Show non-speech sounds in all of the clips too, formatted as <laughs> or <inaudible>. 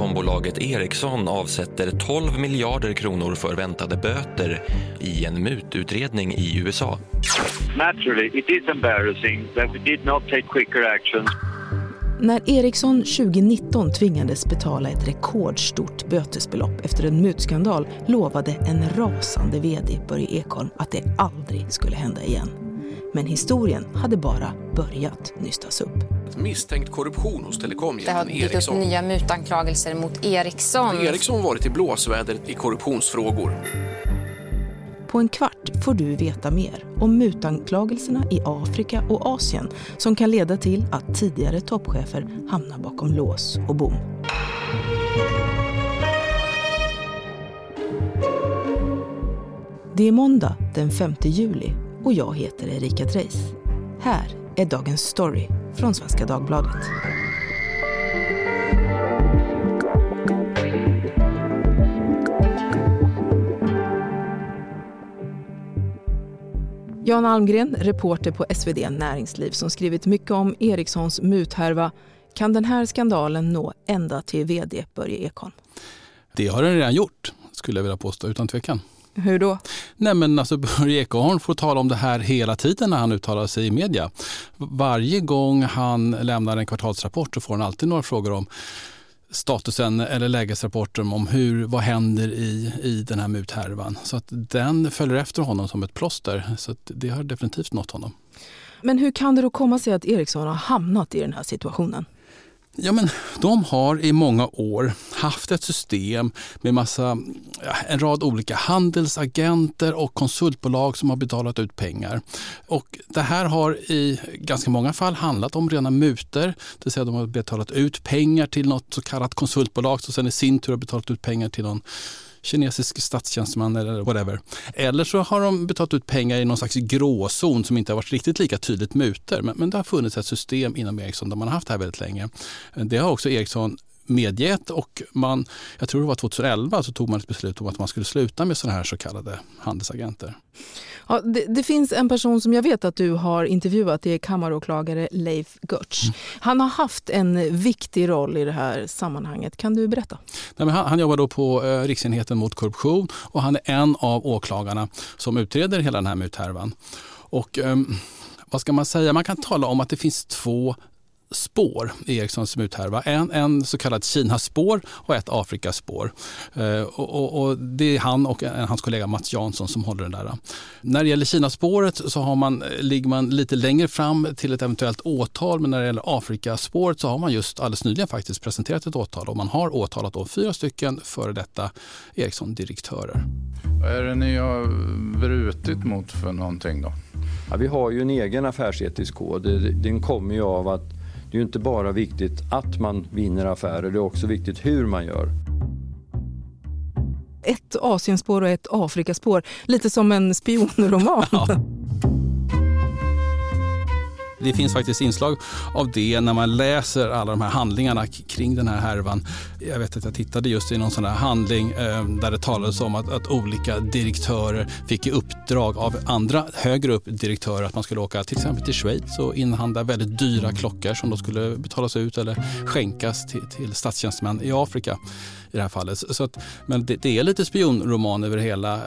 telekombolaget Ericsson avsätter 12 miljarder kronor för väntade böter i en mututredning i USA. Naturally, it is embarrassing that we did not take quicker action. När Ericsson 2019 tvingades betala ett rekordstort bötesbelopp efter en mutskandal lovade en rasande vd Börje Ekholm att det aldrig skulle hända igen. Men historien hade bara börjat nystas upp. Misstänkt korruption hos Det har telekomjätten dykt upp Ericsson. nya mutanklagelser mot Ericsson. Ericsson varit i blåsväder i korruptionsfrågor. På en kvart får du veta mer om mutanklagelserna i Afrika och Asien som kan leda till att tidigare toppchefer hamnar bakom lås och bom. Det är måndag den 5 juli och jag heter Erika Dreis. Här är dagens story från Svenska Dagbladet. Jan Almgren, reporter på SvD Näringsliv som skrivit mycket om Ericssons muthärva. Kan den här skandalen nå ända till vd Börje Ekholm? Det har den redan gjort, skulle jag vilja påstå, utan tvekan. Hur då? Nej men alltså <laughs> Börje Ekholm får tala om det här hela tiden när han uttalar sig i media. Varje gång han lämnar en kvartalsrapport så får han alltid några frågor om statusen eller lägesrapporten om hur, vad händer i, i den här muthärvan. Så att den följer efter honom som ett plåster. Så det har definitivt nått honom. Men hur kan det då komma sig att Ericsson har hamnat i den här situationen? Ja, men de har i många år haft ett system med massa, en rad olika handelsagenter och konsultbolag som har betalat ut pengar. Och det här har i ganska många fall handlat om rena muter, det vill säga de har betalat ut pengar till något så kallat konsultbolag som sen i sin tur har betalat ut pengar till någon kinesisk statstjänsteman eller whatever. Eller så har de betalat ut pengar i någon slags gråzon som inte har varit riktigt lika tydligt muter. Men, men det har funnits ett system inom Ericsson där man har haft det här väldigt länge. Det har också Ericsson medgett och man, jag tror det var 2011 så tog man ett beslut om att man skulle sluta med sådana här så kallade handelsagenter. Ja, det, det finns en person som jag vet att du har intervjuat, det är kammaråklagare Leif Götz. Han har haft en viktig roll i det här sammanhanget. Kan du berätta? Nej, han, han jobbar då på eh, Riksenheten mot korruption och han är en av åklagarna som utreder hela den här muthärvan. Och ehm, vad ska man säga? Man kan tala om att det finns två spår i Ericssons muthärva. En, en så kallad Kina-spår och ett Afrikaspår. Eh, och, och, och det är han och en, hans kollega Mats Jansson som håller den där. När det gäller Kina-spåret så har man, ligger man lite längre fram till ett eventuellt åtal men när det gäller Afrikaspåret så har man just alldeles nyligen faktiskt presenterat ett åtal och man har åtalat då fyra stycken före detta Ericsson-direktörer. Vad är det ni har brutit mot för någonting då? Ja, vi har ju en egen affärsetisk kod. Det- Den kommer ju av att det är ju inte bara viktigt att man vinner affärer, det är också viktigt hur man gör. Ett Asienspår och ett Afrikaspår. Lite som en spionroman. Det finns faktiskt inslag av det när man läser alla de här handlingarna kring den här härvan. Jag vet att jag tittade just i någon sån här handling eh, där det talades om att, att olika direktörer fick i uppdrag av andra högre upp direktörer att man skulle åka till exempel till Schweiz och inhandla väldigt dyra klockor som då skulle betalas ut eller skänkas till, till statstjänstemän i Afrika i det här fallet. Så att, men det, det är lite spionroman över hela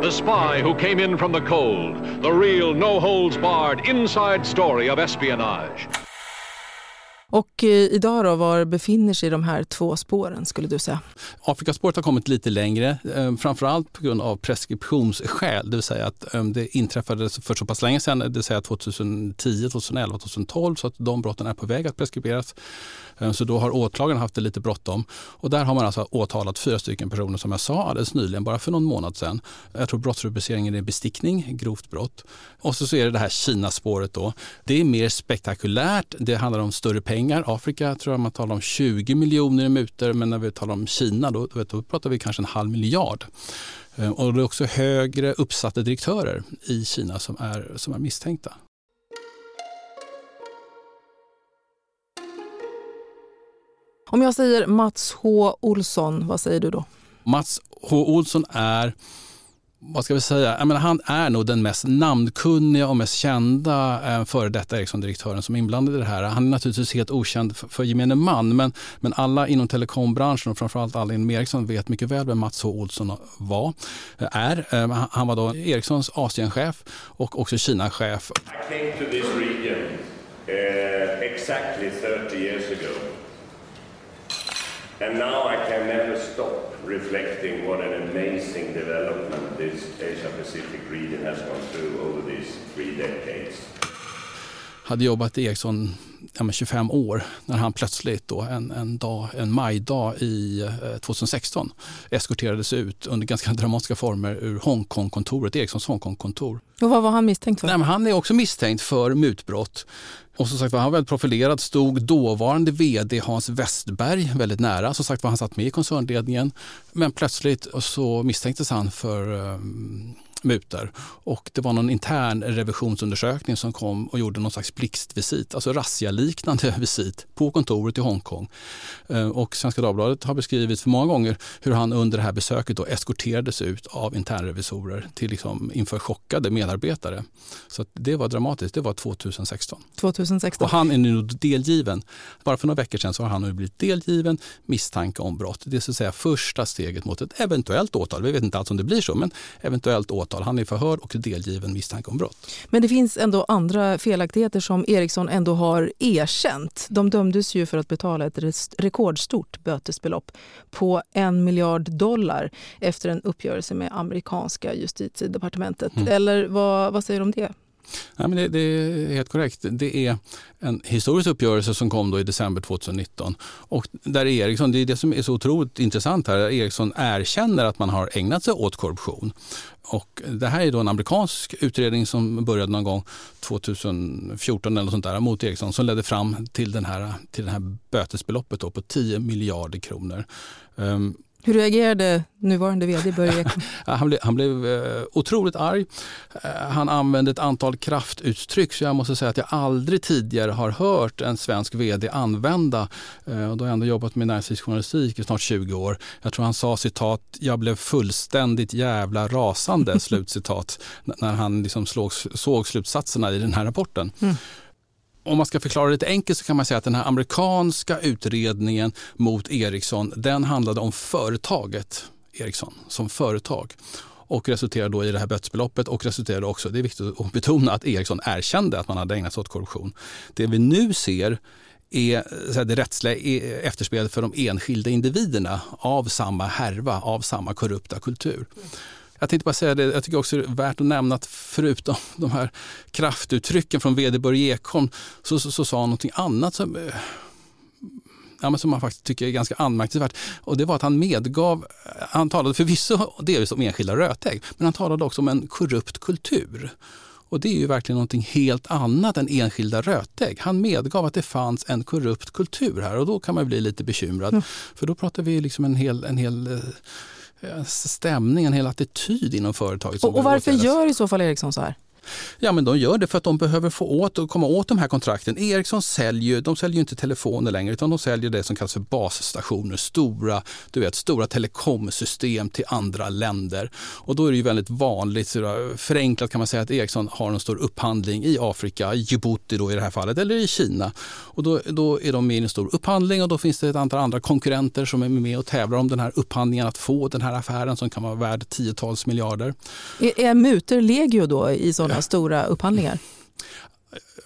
The spy who came in from the cold. The real, no holds barred inside story of espionage. Och eh, idag då, var befinner sig de här två spåren skulle du säga? Afrikaspåret har kommit lite längre, eh, framförallt på grund av preskriptionsskäl, det vill säga att eh, det inträffade för så pass länge sedan, det vill säga 2010, 2011, 2012, så att de brotten är på väg att preskriberas. Så då har åklagaren haft det lite bråttom. Och där har man alltså åtalat fyra stycken personer som jag sa alldeles nyligen, bara för någon månad sedan. Jag tror brottsrubriceringen är bestickning, grovt brott. Och så, så är det det här Kina-spåret då. Det är mer spektakulärt, det handlar om större pengar. Afrika tror jag man talar om 20 miljoner i mutor, men när vi talar om Kina då, då pratar vi kanske en halv miljard. Eh, Och det är också högre uppsatta direktörer i Kina som är, som är misstänkta. Om jag säger Mats H Olsson, vad säger du då? Mats H Olsson är vad ska vi säga, jag menar, han är nog den mest namnkunniga och mest kända eh, före detta Ericsson-direktören som är inblandad i det här. Han är naturligtvis helt okänd för, för gemene man men, men alla inom telekombranschen och framförallt alla inom Ericsson vet mycket väl vem Mats H. Olsson var, eh, är. Eh, han var då Ericssons Asienchef och också Kinachef. I came to this region uh, exactly 30 years ago. And now I can never stop reflecting what an amazing development this Asia Pacific region has gone through over these three decades. Hade jobbat i Ericsson ja, 25 år när han plötsligt då en, en, dag, en majdag i eh, 2016 eskorterades ut under ganska <laughs> dramatiska former ur Hongkong-kontoret, Ericssons Hongkong-kontor. Och vad var han misstänkt för? Nej, han är också misstänkt för mutbrott. Och som sagt var han väldigt profilerad, stod dåvarande vd Hans Westberg väldigt nära. Som sagt var han satt med i koncernledningen. Men plötsligt så misstänktes han för um, mutor. Och det var någon intern revisionsundersökning som kom och gjorde någon slags blixtvisit, alltså razzialiknande <laughs> visit på kontoret i Hongkong. Eh, och Svenska Dagbladet har beskrivit för många gånger hur han under det här besöket då eskorterades ut av internrevisorer till liksom inför chockade medarbetare. Så det var dramatiskt. Det var 2016. 2016. Och han är nu delgiven. Bara för några veckor sedan så har han nu blivit delgiven misstanke om brott. Det är så att säga första steget mot ett eventuellt åtal. Vi vet inte alls om det blir så, men eventuellt åtal åtal. Han är förhör och delgiven misstanke om brott. Men det finns ändå andra felaktigheter som Ericsson ändå har erkänt. De dömdes ju för att betala ett rekordstort bötesbelopp på en miljard dollar efter en uppgörelse med amerikanska justitiedepartementet. Mm. Eller vad, vad säger du om det? Nej, men det, det, är helt korrekt. Det är en historisk uppgörelse som kom då i december 2019. Och där Ericsson, det är det som är så otroligt intressant här, Ericsson erkänner att man har ägnat sig åt korruption. Och det här är då en amerikansk utredning som började någon gång 2014 eller sånt där mot Ericsson som ledde fram till, den här, till det här bötesbeloppet då på 10 miljarder kronor. Um, hur reagerade nuvarande vd Börje <laughs> han, blev, han blev eh, otroligt arg. Eh, han använde ett antal kraftuttryck så jag måste säga att jag aldrig tidigare har hört en svensk vd använda. Eh, och då har jag ändå jobbat med näringslivsjournalistik i snart 20 år. Jag tror han sa citat, jag blev fullständigt jävla rasande, <laughs> slutcitat, när han liksom slog, såg slutsatserna i den här rapporten. Mm om man ska förklara det lite enkelt så kan man säga att den här amerikanska utredningen mot Ericsson den handlade om företaget Ericsson som företag och resulterade då i det här bötesbeloppet och resulterade också, det är viktigt att betona, att Ericsson erkände att man hade ägnat sig åt korruption. Det vi nu ser är det rättsliga efterspelet för de enskilda individerna av samma härva, av samma korrupta kultur. Jag tänkte bara säga det, jag tycker också det är värt att nämna att förutom <laughs> de här kraftuttrycken från vd Börje Ekholm så, så, så sa han någonting annat som eh, ja, men som man faktiskt tycker är ganska anmärkningsvärt. Och det var att han medgav, han talade förvisso delvis om enskilda rötägg, men han talade också om en korrupt kultur. Och det är ju verkligen någonting helt annat än enskilda rötägg. Han medgav att det fanns en korrupt kultur här och då kan man bli lite bekymrad. Mm. För då pratar vi liksom en hel, en hel eh, stämning, en hel attityd inom företaget. och, och varför gör i så fall Ericsson så här? Ja, men de gör det för att de behöver få åt och komma åt de här kontrakten. Ericsson säljer, de säljer inte telefoner längre utan de säljer det som kallas för basstationer, stora, du vet, stora telekomsystem till andra länder. Och då är det ju väldigt vanligt, förenklat kan man säga att Ericsson har en stor upphandling i Afrika, i Djibouti då i det här fallet, eller i Kina. Och då, då är de med i en stor upphandling och då finns det ett antal andra konkurrenter som är med och tävlar om den här upphandlingen, att få den här affären som kan vara värd tiotals miljarder. Är, är mutor legio då i sådana sådana stora upphandlingar?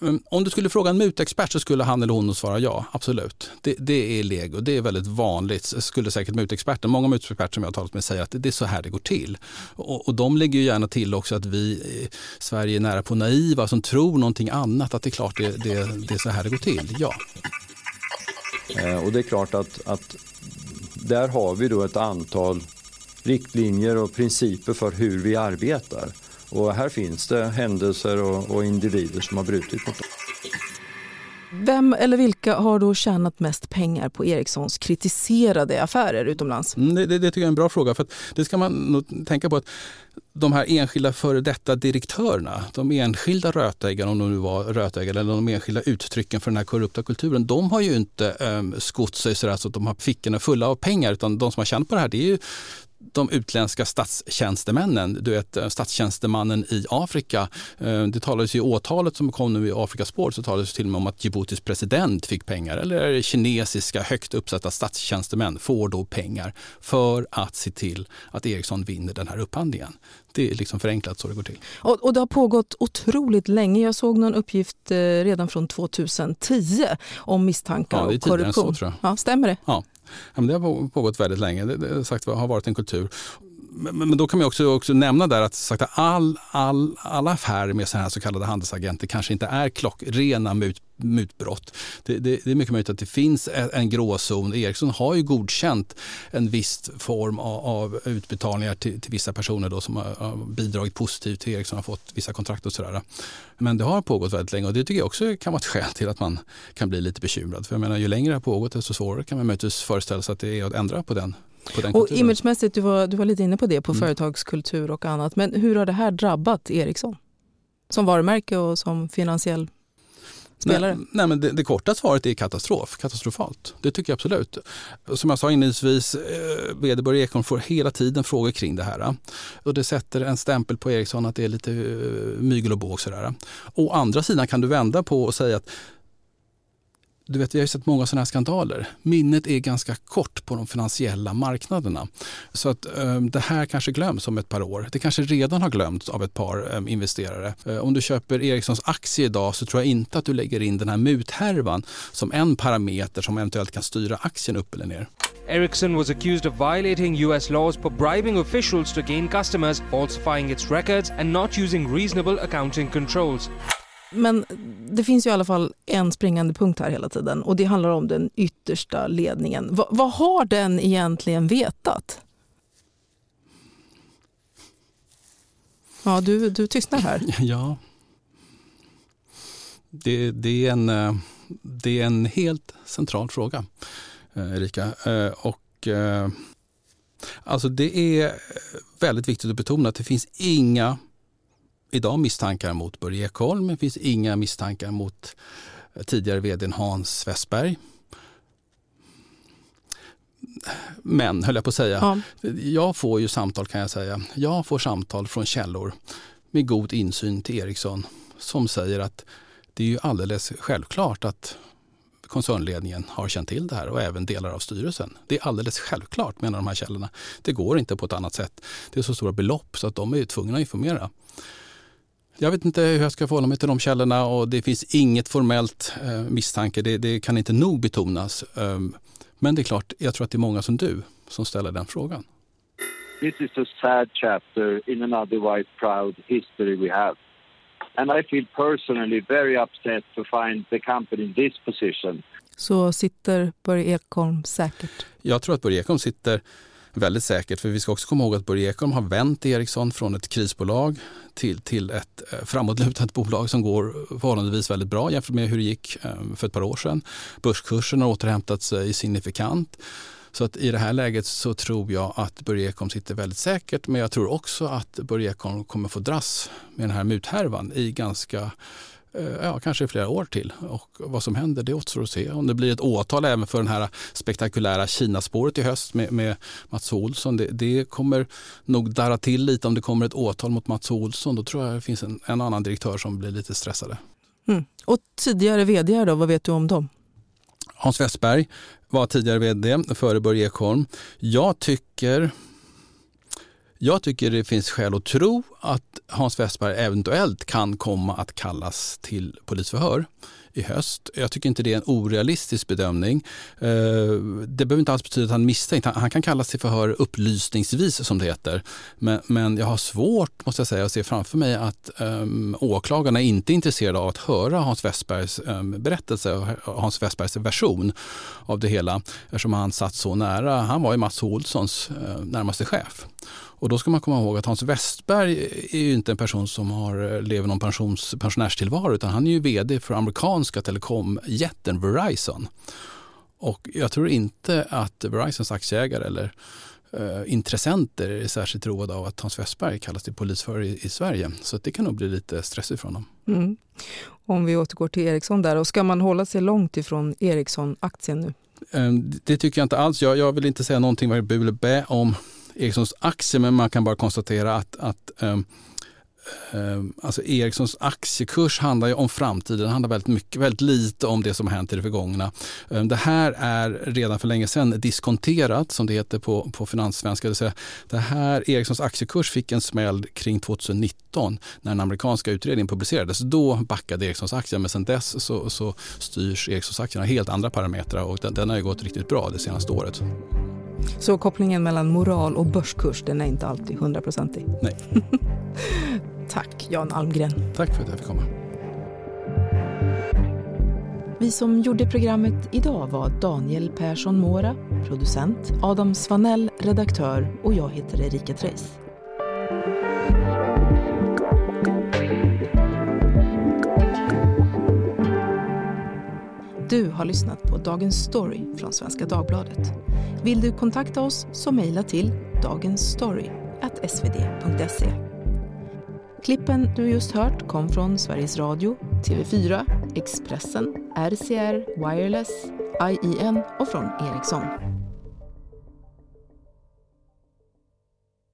Mm, om du skulle fråga en mutexpert så skulle han eller hon svara ja, absolut. Det, det är lego, det är väldigt vanligt, skulle säkert mutexperten, många mutexperter som jag har talat med säger att det är så här det går till. Och, och de lägger ju gärna till också att vi i Sverige är nära på naiva som tror någonting annat, att det är klart det, det, det är så här det går till, ja. Eh, och det är klart att, att där har vi då ett antal riktlinjer och principer för hur vi arbetar. Och här finns det händelser och, och individer som har brutit mot dem. Vem eller vilka har då tjänat mest pengar på Ericssons kritiserade affärer utomlands? Mm, det, det, det, tycker jag är en bra fråga. för Det ska man nog tänka på att de här enskilda före detta direktörerna, de enskilda rötäggarna, om de nu var rötägare, eller de enskilda uttrycken för den här korrupta kulturen, de har ju inte um, skott sig så att de har fickorna fulla av pengar, utan de som har tjänat på det här, det är ju de utländska statstjänstemännen. Du vet statstjänstemannen i Afrika. Det talades i åtalet som kom nu i Afrikaspår så talades till och med om att Djiboutis president fick pengar eller kinesiska högt uppsatta statstjänstemän får då pengar för att se till att Ericsson vinner den här upphandlingen. Det är liksom förenklat så det går till. Och, och det har pågått otroligt länge. Jag såg någon uppgift eh, redan från 2010 om misstankar ja, det är om korruption. Så, tror jag. Ja, stämmer det? Ja ja men det har pågått väldigt länge. Det, det sagt, har varit en kultur. Men, men, då kan man också, också nämna där att sagt, all, all, alla affärer med så här så kallade handelsagenter kanske inte är klockrena mut, mutbrott. Det, det, det, är mycket möjligt att det finns en, en gråzon. Ericsson har ju godkänt en viss form av, av utbetalningar till, till, vissa personer då som har, har bidragit positivt till Ericsson har fått vissa kontrakt och sådär. Men det har pågått väldigt länge och det tycker jag också kan vara ett skäl till att man kan bli lite bekymrad. För jag menar, ju längre det har pågått desto svårare kan man möjligtvis föreställa sig att det är att ändra på den och imagemässigt, du var, du var lite inne på det, på mm. företagskultur och annat. Men hur har det här drabbat Ericsson? Som varumärke och som finansiell spelare? Nej, nej men det, det, korta svaret är katastrof, katastrofalt. Det tycker jag absolut. Som jag sa inledningsvis, eh, vd Börje Ekholm får hela tiden frågor kring det här. Och det sätter en stämpel på Ericsson att det är lite eh, mygel och båg. Sådär. Å andra sidan kan du vända på och säga att du vet, vi har ju sett många sådana här skandaler. Minnet är ganska kort på de finansiella marknaderna. Så att um, det här kanske glöms om ett par år. Det kanske redan har glömts av ett par um, investerare. Uh, om du köper Ericssons aktie idag så tror jag inte att du lägger in den här muthärvan som en parameter som eventuellt kan styra aktien upp eller ner. Ericsson was accused of violating US laws for bribing officials to gain customers, falsifying its records and not using reasonable accounting controls. Men det finns ju i alla fall en springande punkt här hela tiden och det handlar om den yttersta ledningen. Va, vad har den egentligen vetat? Ja, du, du tystnar här. <laughs> Ja. Det, det, är en, eh, det är en helt central fråga, eh, Erika. Eh, och, alltså det är väldigt viktigt att betona att det finns inga idag misstankar mot Börje Ekholm. Det finns inga misstankar mot tidigare vd Hans Westberg. Men, höll jag på att säga, ja. jag får ju samtal kan jag säga. Jag får samtal från källor med god insyn till Ericsson som säger att det är ju alldeles självklart att koncernledningen har känt till det här och även delar av styrelsen. Det är alldeles självklart menar de här källorna. Det går inte på ett annat sätt. Det är så stora belopp så att de är tvungna att informera. Jag vet inte hur jag ska förhålla mig till de källorna och det finns inget formellt eh, misstanke. Det, det, kan inte nog betonas. Um, men det är klart, jag tror att det är många som du som ställer den frågan. This is a sad chapter in an otherwise proud history we have. And I feel personally very upset to find the company in this position. Så sitter Börje Ekholm säkert? Jag tror att Börje Ekholm sitter väldigt säkert. För vi ska också komma ihåg att Börje Ekholm har vänt Ericsson från ett krisbolag till, till ett eh, framåtlutat <laughs> bolag som går förhållandevis väldigt bra jämfört med hur det gick eh, för ett par år sedan. Börskursen har återhämtat sig eh, signifikant. Så att i det här läget så tror jag att Börje Ekholm sitter väldigt säkert. Men jag tror också att Börje Ekholm kommer få dras med den här muthärvan i ganska ja, kanske flera år till. Och vad som händer det återstår att se. Om det blir ett åtal även för den här spektakulära Kinaspåret i höst med, med Mats Olsson. Det, det, kommer nog darra till lite om det kommer ett åtal mot Mats Olsson. Då tror jag det finns en, en annan direktör som blir lite stressade. Mm. Och tidigare vd då, vad vet du om dem? Hans Westberg var tidigare vd före Börje Ekholm. Jag tycker jag tycker det finns skäl att tro att Hans Westberg eventuellt kan komma att kallas till polisförhör i höst. Jag tycker inte det är en orealistisk bedömning. Eh, det behöver inte alls betyda att han är misstänkt. Han kan kallas till förhör upplysningsvis som det heter. Men, men jag har svårt måste jag säga att se framför mig att um, åklagarna är inte är intresserade av att höra Hans Westbergs um, berättelse och Hans Westbergs version av det hela eftersom han satt så nära. Han var ju Mats Olssons uh, närmaste chef. Och då ska man komma ihåg att Hans Westberg är ju inte en person som har, lever någon pensions, pensionärstillvaro utan han är ju vd för amerikanska telekomjätten Verizon. Och jag tror inte att Verizons aktieägare eller eh, intressenter är särskilt roade av att Hans Westberg kallas till polisförhör i, i, Sverige. Så det kan nog bli lite stressigt för honom. Mm. Om vi återgår till Ericsson där, och ska man hålla sig långt ifrån Ericsson-aktien nu? Eh, det tycker jag inte alls. Jag, jag vill inte säga någonting vad bu eller bä om Ericssons aktier men man kan bara konstatera att, att um, Alltså Ericssons aktiekurs handlar ju om framtiden, det handlar väldigt, mycket, väldigt lite om det som har hänt i det förgångna. Ehm, det här är redan för länge sedan diskonterat som det heter på, på finanssvenska. Det, säga, det här Ericssons aktiekurs fick en smäll kring 2019 när den amerikanska utredningen publicerades. Då backade Ericssons aktier men sedan dess så, så styrs Ericssons aktierna helt andra parametrar och den, den har ju gått riktigt bra det senaste året. Så kopplingen mellan moral och börskurs den är inte alltid hundraprocentig? Nej. <laughs> Tack Jan Almgren. Tack för att jag fick komma. Vi som gjorde programmet idag var Daniel Persson Mora, producent, Adam Svanell, redaktör och jag heter Erika Treis. Du har lyssnat på Dagens Story från Svenska Dagbladet. Vill du kontakta oss så mejla till dagensstory.svd.se. Klippen du just hört kom från Sveriges Radio, TV4, Expressen, RCR, Wireless, IIN och från Ericsson.